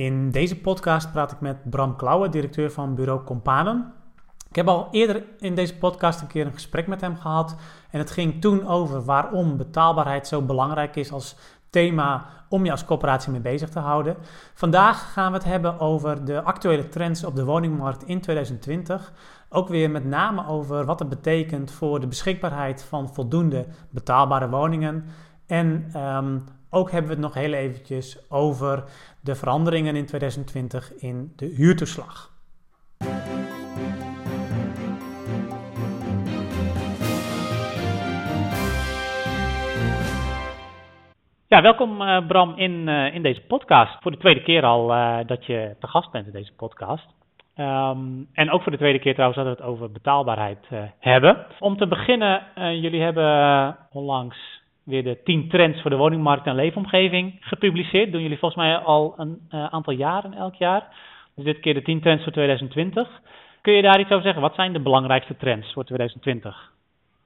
In deze podcast praat ik met Bram Klauwe, directeur van bureau Companen. Ik heb al eerder in deze podcast een keer een gesprek met hem gehad. En het ging toen over waarom betaalbaarheid zo belangrijk is als thema om je als coöperatie mee bezig te houden. Vandaag gaan we het hebben over de actuele trends op de woningmarkt in 2020. Ook weer met name over wat het betekent voor de beschikbaarheid van voldoende betaalbare woningen. En um, ook hebben we het nog heel eventjes over de veranderingen in 2020 in de huurtoeslag. Ja, welkom uh, Bram in, uh, in deze podcast. Voor de tweede keer al uh, dat je te gast bent in deze podcast. Um, en ook voor de tweede keer trouwens dat we het over betaalbaarheid hebben. Om te beginnen, jullie hebben onlangs weer de 10 trends voor de woningmarkt en leefomgeving gepubliceerd. Doen jullie volgens mij al een uh, aantal jaren elk jaar. Dus dit keer de 10 trends voor 2020. Kun je daar iets over zeggen? Wat zijn de belangrijkste trends voor 2020?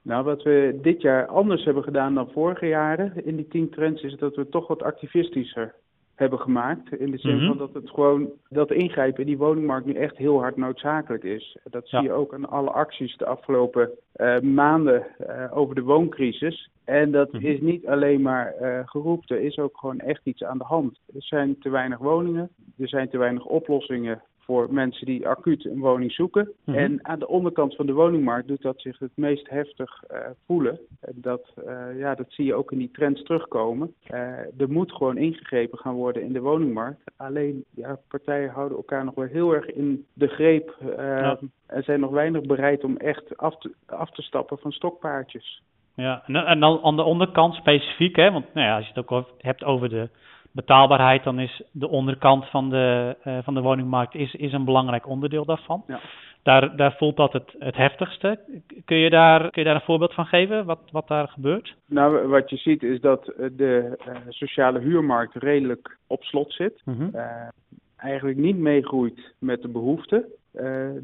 Nou, wat we dit jaar anders hebben gedaan dan vorige jaren in die 10 trends is dat we toch wat activistischer hebben gemaakt. In de zin mhm. van dat het gewoon dat ingrijpen in die woningmarkt nu echt heel hard noodzakelijk is. Dat zie je ook aan alle acties de afgelopen uh, maanden uh, over de wooncrisis. En dat mhm. is niet alleen maar uh, geroepen, er is ook gewoon echt iets aan de hand. Er zijn te weinig woningen, er zijn te weinig oplossingen voor mensen die acuut een woning zoeken. Mhm. En aan de onderkant van de woningmarkt doet dat zich het meest heftig uh, voelen. En dat, uh, ja, dat zie je ook in die trends terugkomen. Uh, er moet gewoon ingegrepen gaan worden in de woningmarkt. Alleen, ja, partijen houden elkaar nog wel heel erg in de greep. Ja. En zijn nog weinig bereid om echt af te, af te stappen van stokpaardjes. Ja, en dan aan de onderkant specifiek, hè, want nou ja, als je het ook hebt over de betaalbaarheid, dan is de onderkant van de, uh, van de woningmarkt is, is een belangrijk onderdeel daarvan. Ja. Daar, daar voelt dat het, het heftigste. Kun je, daar, kun je daar een voorbeeld van geven, wat, wat daar gebeurt? Nou, wat je ziet is dat de uh, sociale huurmarkt redelijk op slot zit. Mm -hmm. uh, eigenlijk niet meegroeit met de behoeften.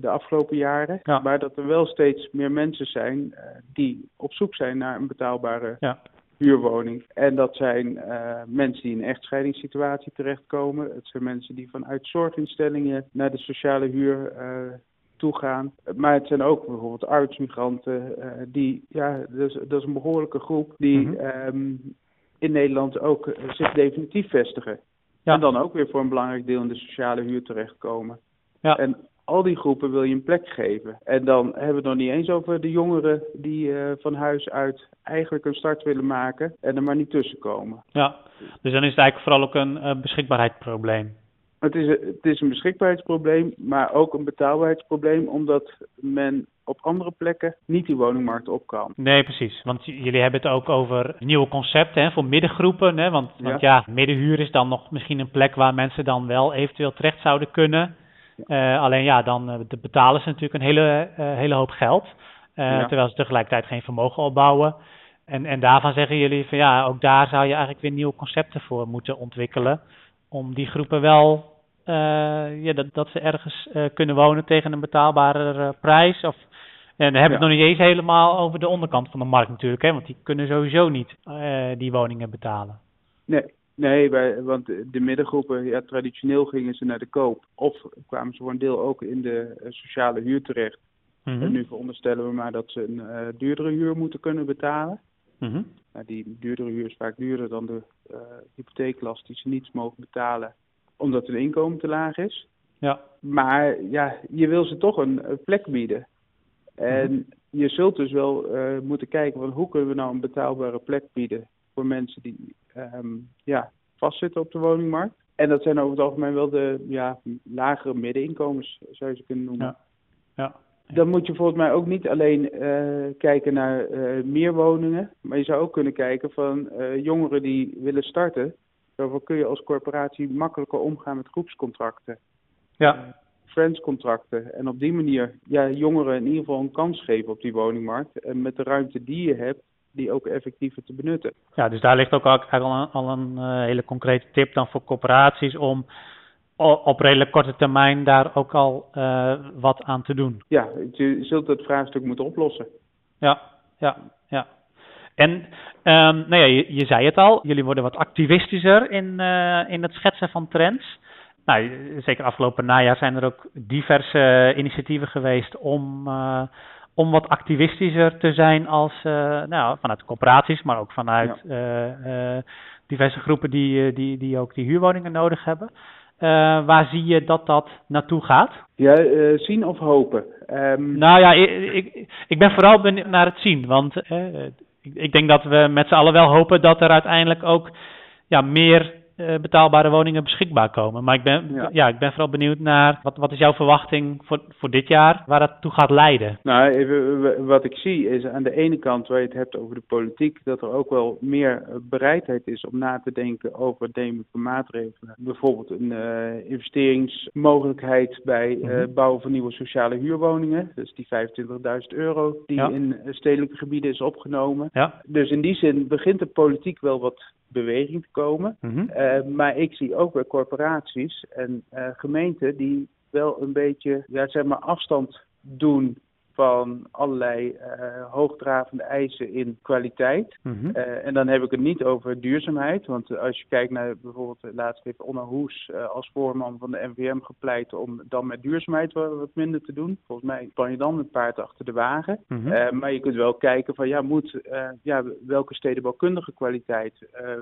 de afgelopen jaren. Ja. Maar dat er wel steeds meer mensen zijn die op zoek zijn naar een betaalbare ja huurwoning. En dat zijn uh, mensen die in een echtscheidingssituatie terechtkomen. Het zijn mensen die vanuit zorginstellingen naar de sociale huur uh, toegaan. Maar het zijn ook bijvoorbeeld arbeidsmigranten. Uh, die, ja, dat is, dat is een behoorlijke groep die mm -hmm. um, in Nederland ook zich definitief vestigen. Ja. En dan ook weer voor een belangrijk deel in de sociale huur terechtkomen. Ja. En al die groepen wil je een plek geven. En dan hebben we het nog niet eens over de jongeren die uh, van huis uit eigenlijk een start willen maken en er maar niet tussenkomen. Ja, dus dan is het eigenlijk vooral ook een uh, beschikbaarheidsprobleem. Het is, het is een beschikbaarheidsprobleem, maar ook een betaalbaarheidsprobleem, omdat men op andere plekken niet die woningmarkt op kan. Nee, precies. Want jullie hebben het ook over nieuwe concepten hè, voor middengroepen. Hè? Want, want ja, middenhuur is dan nog misschien een plek waar mensen dan wel eventueel terecht zouden kunnen. Uh, alleen ja, dan uh, betalen ze natuurlijk een hele, uh, hele hoop geld. Ja. Terwijl ze tegelijkertijd geen vermogen opbouwen. En, en daarvan zeggen jullie van ja, ook daar zou je eigenlijk weer nieuwe concepten voor moeten ontwikkelen. Om die groepen wel, ja, dat, dat ze ergens kunnen wonen tegen een betaalbare prijs. Of, en dan hebben we het nog niet eens helemaal over de onderkant van de markt natuurlijk. Hè, want die kunnen sowieso niet die woningen betalen. Nee, Nee, wij, want de middengroepen, ja, traditioneel gingen ze naar de koop. Of kwamen ze voor een deel ook in de uh, sociale huur terecht. Mm -hmm. En nu veronderstellen we maar dat ze een uh, duurdere huur moeten kunnen betalen. Mm -hmm. nou, die duurdere huur is vaak duurder dan de uh, hypotheeklast die ze niet mogen betalen, omdat hun inkomen te laag is. Ja. Maar ja, je wil ze toch een, een plek bieden. En mm -hmm. je zult dus wel moeten kijken van hoe kunnen we nou een betaalbare plek bieden voor mensen die um, ja, vastzitten op de woningmarkt. En dat zijn over het algemeen wel de ja, lagere middeninkomens, zou je ze kunnen noemen. Ja. ja. Dan moet je volgens mij ook niet alleen uh, kijken naar uh, meer woningen, maar je zou ook kunnen kijken van uh, jongeren die willen starten. Daarvoor kun je als corporatie makkelijker omgaan met groepscontracten. Ja. Friendscontracten. En op die manier ja, jongeren in ieder geval een kans geven op die woningmarkt. En met de ruimte die je hebt, die ook effectiever te benutten. Ja, dus daar ligt ook al, al een, al een uh, hele concrete tip dan voor corporaties om op redelijk korte termijn daar ook al uh, wat aan te doen. Ja, je zult het vraagstuk moeten oplossen. Ja, ja, ja. En um, nou ja, je, je, zei het al, jullie worden wat activistischer in, uh, in het schetsen van trends. nou, zeker afgelopen najaar zijn er ook diverse initiatieven geweest om, om wat activistischer te zijn als nou, vanuit de corporaties, maar ook vanuit diverse groepen die, die, die ook die huurwoningen nodig hebben. waar zie je dat dat naartoe gaat? Ja, zien of hopen? Um... Nou ja, ik, ik, ik, ben vooral benieuwd naar het zien. Want ik, ik, denk dat we met z'n allen wel hopen dat er uiteindelijk ook ja, meer betaalbare woningen beschikbaar komen. Maar ik ben, ja. ik ben vooral benieuwd naar wat, wat is jouw verwachting voor, voor dit jaar, waar dat toe gaat leiden? Nou, even, wat ik zie is aan de ene kant, waar je het hebt over de politiek, dat er ook wel meer bereidheid is om na te denken over degelijke maatregelen. Bijvoorbeeld een uh, investeringsmogelijkheid bij uh, bouwen van nieuwe sociale huurwoningen. Dus die 25.000 euro die in stedelijke gebieden is opgenomen. Ja. Dus in die zin begint de politiek wel wat beweging te komen. Uh, maar ik zie ook bij corporaties en uh, gemeenten die wel een beetje ja, zeg maar afstand doen van allerlei uh, hoogdravende eisen in kwaliteit. Mm -hmm. uh, en dan heb ik het niet over duurzaamheid. Want als je kijkt naar bijvoorbeeld, laatst heeft Onno Hoes als voorman van de NVM gepleit om dan met duurzaamheid wat, minder te doen. Volgens mij span je dan het paard achter de wagen. Mm -hmm. maar je kunt wel kijken van ja, moet, ja welke stedenbouwkundige kwaliteit,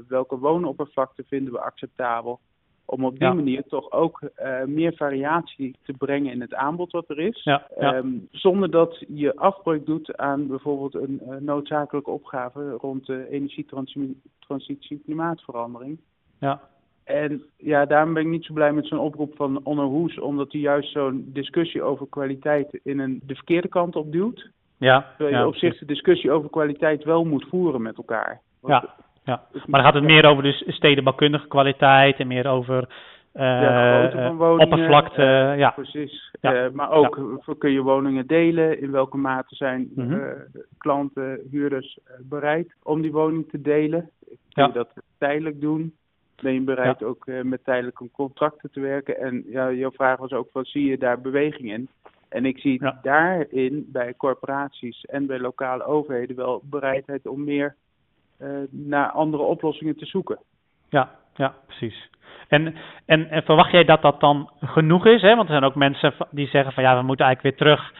welke woonoppervlakte vinden we acceptabel om op die manier toch ook uh, meer variatie te brengen in het aanbod wat er is. Ja. Um, zonder dat je afbreuk doet aan bijvoorbeeld een uh, noodzakelijke opgave rond de energietransitie klimaatverandering. Ja. En ja, daarom ben ik niet zo blij met zo'n oproep van Onno Hoes, omdat hij juist zo'n discussie over kwaliteit in een, de verkeerde kant op duwt. Ja, Terwijl je ja, op zich de discussie over kwaliteit wel moet voeren met elkaar. Want ja. Ja, maar dan gaat het meer over de stedenbouwkundige kwaliteit en meer over uh, van woningen, oppervlakte. Uh, ja, precies. Ja. Uh, maar ook kun je woningen delen. In welke mate zijn mm -hmm. klanten, huurders bereid om die woning te delen? Kun je dat tijdelijk doen? Ben je bereid ook met tijdelijke contracten te werken? En ja, jouw vraag was ook, wat zie je daar beweging in? En ik zie daarin bij corporaties en bij lokale overheden wel bereidheid om meer uh, naar andere oplossingen te zoeken. Ja, ja, precies. En, en, en, verwacht jij dat dat dan genoeg is? Hè? Want er zijn ook mensen die zeggen van ja, we moeten eigenlijk weer terug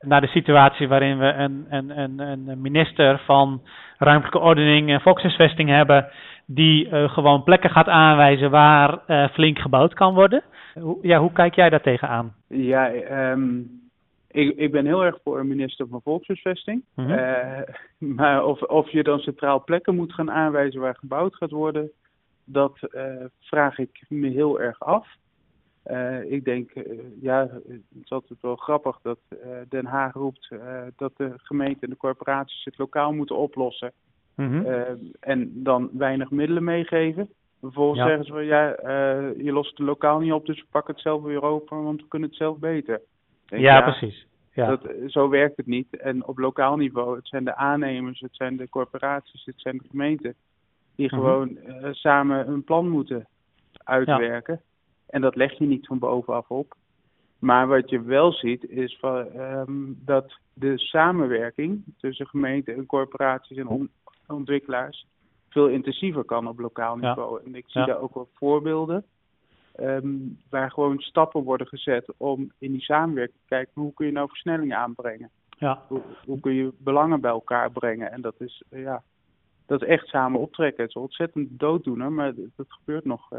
naar de situatie waarin we een, een, een, een minister van ruimtelijke ordening en volkshuisvesting hebben, die uh, gewoon plekken gaat aanwijzen waar uh, flink gebouwd kan worden. Hoe, ja, hoe kijk jij daar tegenaan? Ja, um, ik, ik ben heel erg voor een minister van Volkshuisvesting. Mm -hmm. uh, maar of, of je dan centraal plekken moet gaan aanwijzen waar gebouwd gaat worden, dat uh, vraag ik me heel erg af. Uh, ik denk, ja, het is altijd wel grappig dat Den Haag roept dat de gemeente en de corporaties het lokaal moeten oplossen. Mm -hmm. en dan weinig middelen meegeven. Vervolgens ja. zeggen ze van ja, je lost het lokaal niet op, dus we pakken het zelf weer open, want we kunnen het zelf beter ja, precies. Ja. Dat, zo werkt het niet. En op lokaal niveau, het zijn de aannemers, het zijn de corporaties, het zijn de gemeenten die mhm. gewoon uh, samen een plan moeten uitwerken. En dat leg je niet van bovenaf op. Maar wat je wel ziet is van, um, dat de samenwerking tussen gemeenten en corporaties en on ontwikkelaars veel intensiever kan op lokaal niveau. Ja. En ik zie daar ook wel voorbeelden Um, waar gewoon stappen worden gezet om in die samenwerking te kijken hoe kun je nou versnellingen aanbrengen. Ja. Hoe, hoe kun je belangen bij elkaar brengen. En dat is, uh, ja, dat is echt samen optrekken. Het is ontzettend dooddoener, maar dat gebeurt nog. Uh,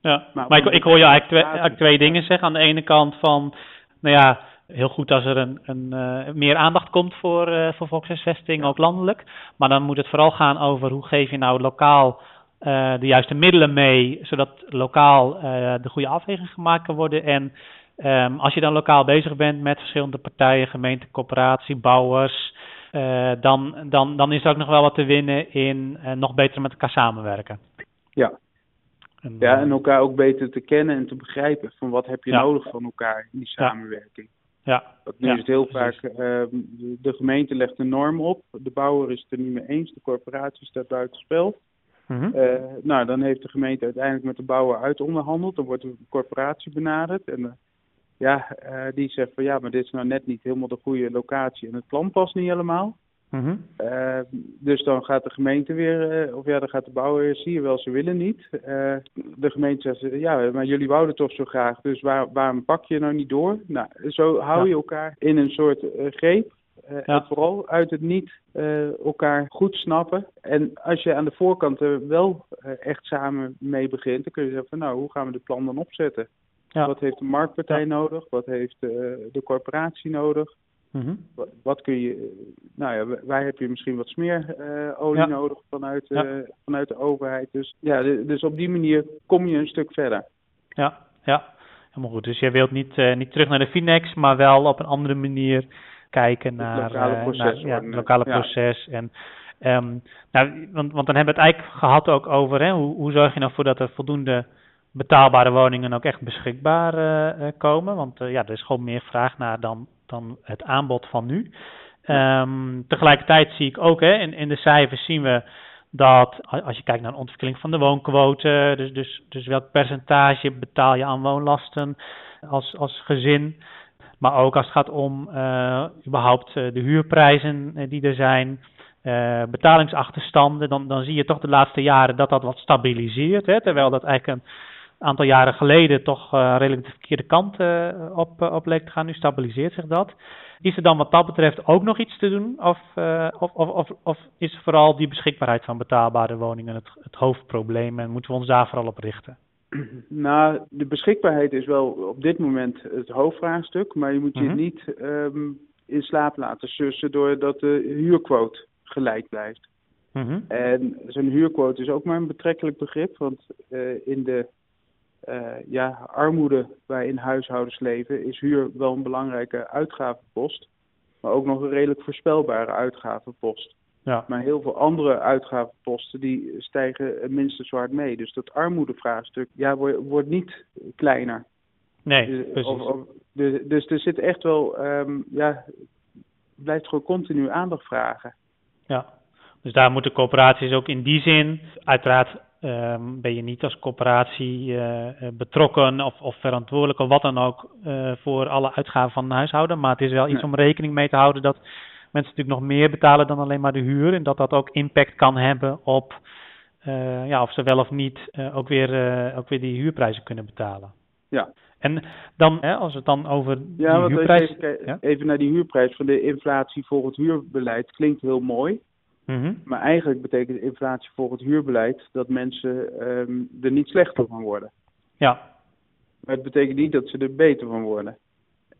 ja, maar, maar ik, ik, hoor je eigenlijk twee, eigenlijk twee dingen zeggen. Aan de ene kant van, nou ja, heel goed als er een, een uh, meer aandacht komt voor, uh, voor volkshuisvesting, ook landelijk. Maar dan moet het vooral gaan over hoe geef je nou lokaal de juiste middelen mee, zodat lokaal uh, de goede afweging gemaakt kan worden. En um, als je dan lokaal bezig bent met verschillende partijen, gemeente, corporatie, bouwers, uh, dan, dan, dan is er ook nog wel wat te winnen in nog beter met elkaar samenwerken. Ja. En, ja, en elkaar ook beter te kennen en te begrijpen van wat heb je ja. nodig van elkaar in die samenwerking. Ja. Want nu ja, is het heel precies. vaak, ehm, de gemeente legt een norm op, de bouwer is het er niet mee eens, de corporatie staat buitenspel. Mm uh, nou, dan heeft de gemeente uiteindelijk met de bouwer uitonderhandeld. Dan wordt de corporatie benaderd. En uh, ja, uh, die zegt van ja, maar dit is nou net niet helemaal de goede locatie en het plan past niet helemaal. Mhm. Dus dan gaat de gemeente weer, of ja, dan gaat de bouwer, zie je wel, ze willen niet. De gemeente zegt, ja, maar jullie wouden toch zo graag, dus waar, waarom pak je nou niet door? Nou, zo hou je elkaar in een soort uh, greep. En vooral uit het niet elkaar goed snappen. En als je aan de voorkant er wel echt samen mee begint, dan kun je zeggen van nou, hoe gaan we dit plan dan opzetten? Wat heeft de marktpartij nodig? Wat heeft de corporatie nodig? Mhm. wat, kun je, nou ja, waar heb je misschien wat smeerolie nodig vanuit, vanuit de overheid. Dus ja, dus op die manier kom je een stuk verder. Ja, ja. Helemaal goed. Dus jij wilt niet, uh, niet terug naar de Finex, maar wel op een andere manier kijken naar het lokale proces. Naar, ja, het lokale proces. En, um, nou, want, want dan hebben we het eigenlijk gehad ook over hè, hoe, hoe zorg je nou voor dat er voldoende betaalbare woningen ook echt beschikbaar uh, komen. Want uh, ja, er is gewoon meer vraag naar dan dan het aanbod van nu. Um, tegelijkertijd zie ik ook, hè, in, in de cijfers zien we dat als je kijkt naar de ontwikkeling van de woonquote, dus, dus, dus welk percentage betaal je aan woonlasten als, als gezin. Maar ook als het gaat om uh, überhaupt uh, de huurprijzen uh, die er zijn, betalingsachterstanden, dan, dan zie je toch de laatste jaren dat dat wat stabiliseert. Hè, terwijl dat eigenlijk een aantal jaren geleden toch uh, redelijk de verkeerde kant op, op leek te gaan. Nu stabiliseert zich dat. Is er dan wat dat betreft ook nog iets te doen? Of, of, of, of, is vooral die beschikbaarheid van betaalbare woningen het, het hoofdprobleem en moeten we ons daar vooral op richten? Nou, de beschikbaarheid is wel op dit moment het hoofdvraagstuk, maar je moet je mhm. niet um, in slaap laten sussen doordat de huurquote gelijk blijft. Mhm. En zo'n huurquote is ook maar een betrekkelijk begrip, want uh, in de uh, ja, armoede waarin huishoudens leven, is huur wel een belangrijke uitgavenpost. Maar ook nog een redelijk voorspelbare uitgavenpost. Ja. Maar heel veel andere uitgavenposten die stijgen minstens zo hard mee. Dus dat armoedevraagstuk ja, wordt, wordt niet kleiner. Nee, dus, precies. dus, dus, er zit echt wel, um, ja, blijft gewoon continu aandacht vragen. Ja, dus daar moeten coöperaties ook in die zin uiteraard Um, ben je niet als corporatie uh, betrokken of, of, verantwoordelijk of wat dan ook uh, voor alle uitgaven van een huishouden. Maar het is wel iets om rekening mee te houden dat mensen natuurlijk nog meer betalen dan alleen maar de huur. En dat dat ook impact kan hebben op uh, ja, of ze wel of niet ook, weer, ook weer die huurprijzen kunnen betalen. Ja. En dan, hè, als het dan over ja, die huurprijs... Even, ja? even naar die huurprijs van de inflatie volgens huurbeleid klinkt heel mooi. Mhm. Maar eigenlijk betekent inflatie volgens het huurbeleid dat mensen ehm, er niet slechter van worden. Ja. Maar het betekent niet dat ze er beter van worden.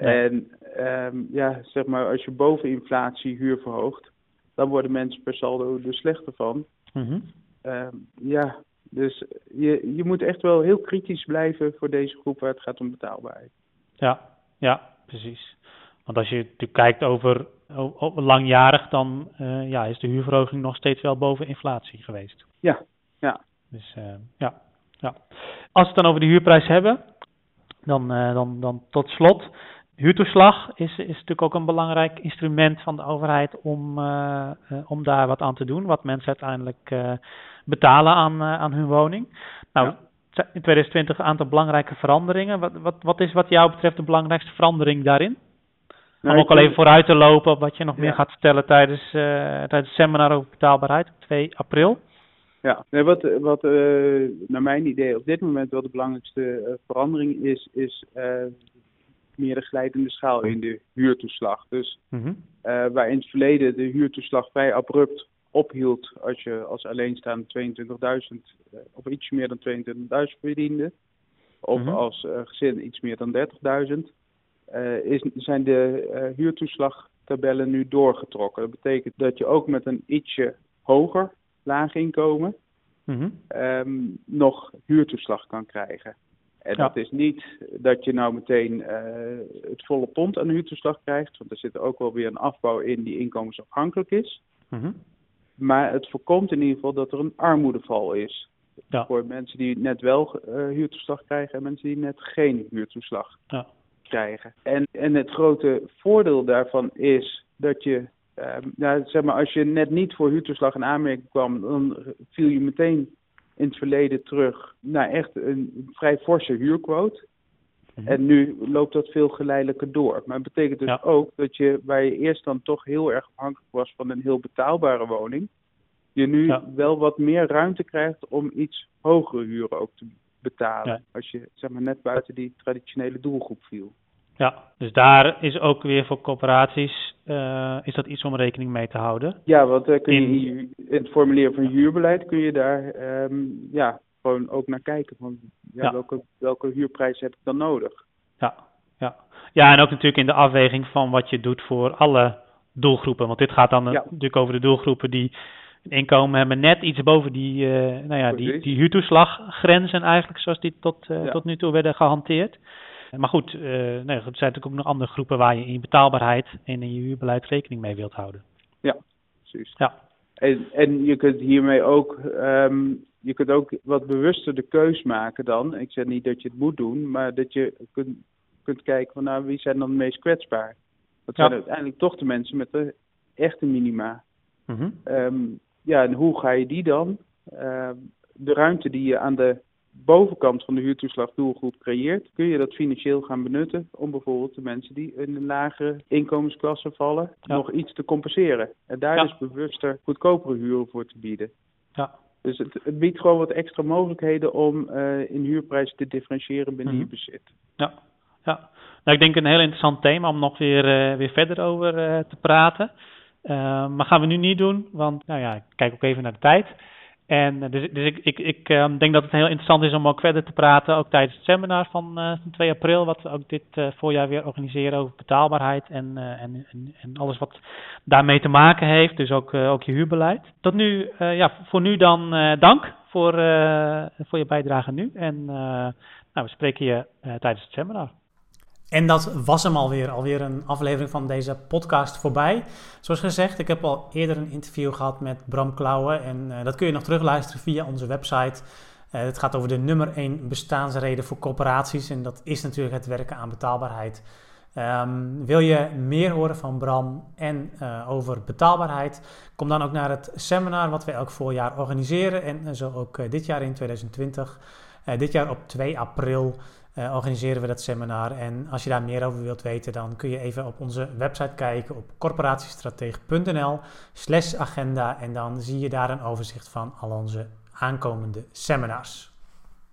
En um, ja, zeg maar, als je boven inflatie huur verhoogt, dan worden mensen per saldo er slechter van. Mhm. Um, ja, dus je, je moet echt wel heel kritisch blijven voor deze groep waar het gaat om betaalbaarheid. Ja, ja, precies. Want als je natuurlijk kijkt over langjarig, dan uh, ja, is de huurverhoging nog steeds wel boven inflatie geweest. Ja, ja. Dus uh, ja, ja. Als we het dan over de huurprijs hebben, dan, uh, dan, dan tot slot. Huurtoeslag is, is natuurlijk ook een belangrijk instrument van de overheid om, om daar wat aan te doen. Wat mensen uiteindelijk betalen aan, aan hun woning. Nou, ja. in 2020 een aantal belangrijke veranderingen. Wat, wat, wat is wat jou betreft de belangrijkste verandering daarin? Nou, Om ook al even vooruit te lopen op wat je nog meer gaat vertellen tijdens, tijdens het seminar over betaalbaarheid op 2 april. Ja, nee, wat, wat uh, naar mijn idee op dit moment wel de belangrijkste uh, verandering is, is meer de glijdende schaal in de huurtoeslag. Dus mm waar in het verleden de huurtoeslag vrij abrupt ophield als je als alleenstaande 22.000 of iets meer dan 22.000 verdiende, of mm -hmm. als gezin iets meer dan 30.000, uh, is, zijn de huurtoeslagtabellen nu doorgetrokken. Dat betekent dat je ook met een ietsje hoger laag inkomen mm nog huurtoeslag kan krijgen. En dat is niet dat je nou meteen uh, het volle pond aan huurtoeslag krijgt, want er zit ook wel weer een afbouw in die inkomensafhankelijk is. Mm Maar het voorkomt in ieder geval dat er een armoedeval is. Ja. Voor mensen die net wel uh, huurtoeslag krijgen en mensen die net geen huurtoeslag ja krijgen. En, en het grote voordeel daarvan is dat je, uh, nou, zeg maar, als je net niet voor huurtoeslag in aanmerking kwam, dan viel je meteen in het verleden terug naar echt een vrij forse huurquote. Mhm. En nu loopt dat veel geleidelijker door. Maar het betekent dus ook dat je, waar je eerst dan toch heel erg afhankelijk was van een heel betaalbare woning, je nu wel wat meer ruimte krijgt om iets hogere huren ook te betalen. Als je zeg maar net buiten die traditionele doelgroep viel. Ja, dus daar is ook weer voor corporaties uh, is dat iets om rekening mee te houden. Ja, want uh, kun je in, in het formulier van huurbeleid kun je daar um, ja, gewoon ook naar kijken. Van, ja, Welke, welke huurprijs heb ik dan nodig? Ja, ja. ja, en ook natuurlijk in de afweging van wat je doet voor alle doelgroepen. Want dit gaat dan natuurlijk over de doelgroepen die een inkomen hebben net iets boven die, uh, nou ja, die, die huurtoeslaggrenzen eigenlijk, zoals die tot, tot nu toe werden gehanteerd. Maar goed, uh, nee, er zijn natuurlijk ook nog andere groepen waar je in je betaalbaarheid en in je huurbeleid rekening mee wilt houden. Ja, precies. Ja. En, en je kunt hiermee ook um, je kunt ook wat bewuster de keus maken dan. Ik zeg niet dat je het moet doen, maar dat je kunt, kunt kijken van nou, wie zijn dan het meest kwetsbaar. Dat zijn uiteindelijk toch de mensen met de echte minima. Mm ja, en hoe ga je die dan? Uh, de ruimte die je aan de bovenkant van de huurtoeslagdoelgroep creëert, kun je dat financieel gaan benutten om bijvoorbeeld de mensen die in een lagere inkomensklasse vallen, nog iets te compenseren. En daar ja. dus bewuster goedkopere huren voor te bieden. Ja. Dus het, het, biedt gewoon wat extra mogelijkheden om uh, in huurprijzen te differentiëren binnen mm je bezit. Ja, ja. Nou, ik denk een heel interessant thema om nog weer, uh, weer verder over uh, te praten. maar gaan we nu niet doen, want nou ja, ik kijk ook even naar de tijd. En dus, dus ik, ik, ik um, denk dat het heel interessant is om ook verder te praten, ook tijdens het seminar van, uh, van 2 april, wat we ook dit uh, voorjaar weer organiseren over betaalbaarheid en, en, en, en, alles wat daarmee te maken heeft, dus ook, ook je huurbeleid. Tot nu, ja, voor nu dan dank voor, voor je bijdrage nu en nou, we spreken je tijdens het seminar. En dat was hem alweer, alweer een aflevering van deze podcast voorbij. Zoals gezegd, ik heb al eerder een interview gehad met Bram Klauwen en uh, dat kun je nog terugluisteren via onze website. Uh, het gaat over de nummer 1 bestaansreden voor corporaties en dat is natuurlijk het werken aan betaalbaarheid. Um, wil je meer horen van Bram en uh, over betaalbaarheid? Kom dan ook naar het seminar wat wij elk voorjaar organiseren en zo ook dit jaar in 2020. dit jaar op 2 april uh, organiseren we dat seminar. En als je daar meer over wilt weten, dan kun je even op onze website kijken op corporatiestratege.nl slash agenda. En dan zie je daar een overzicht van al onze aankomende seminars.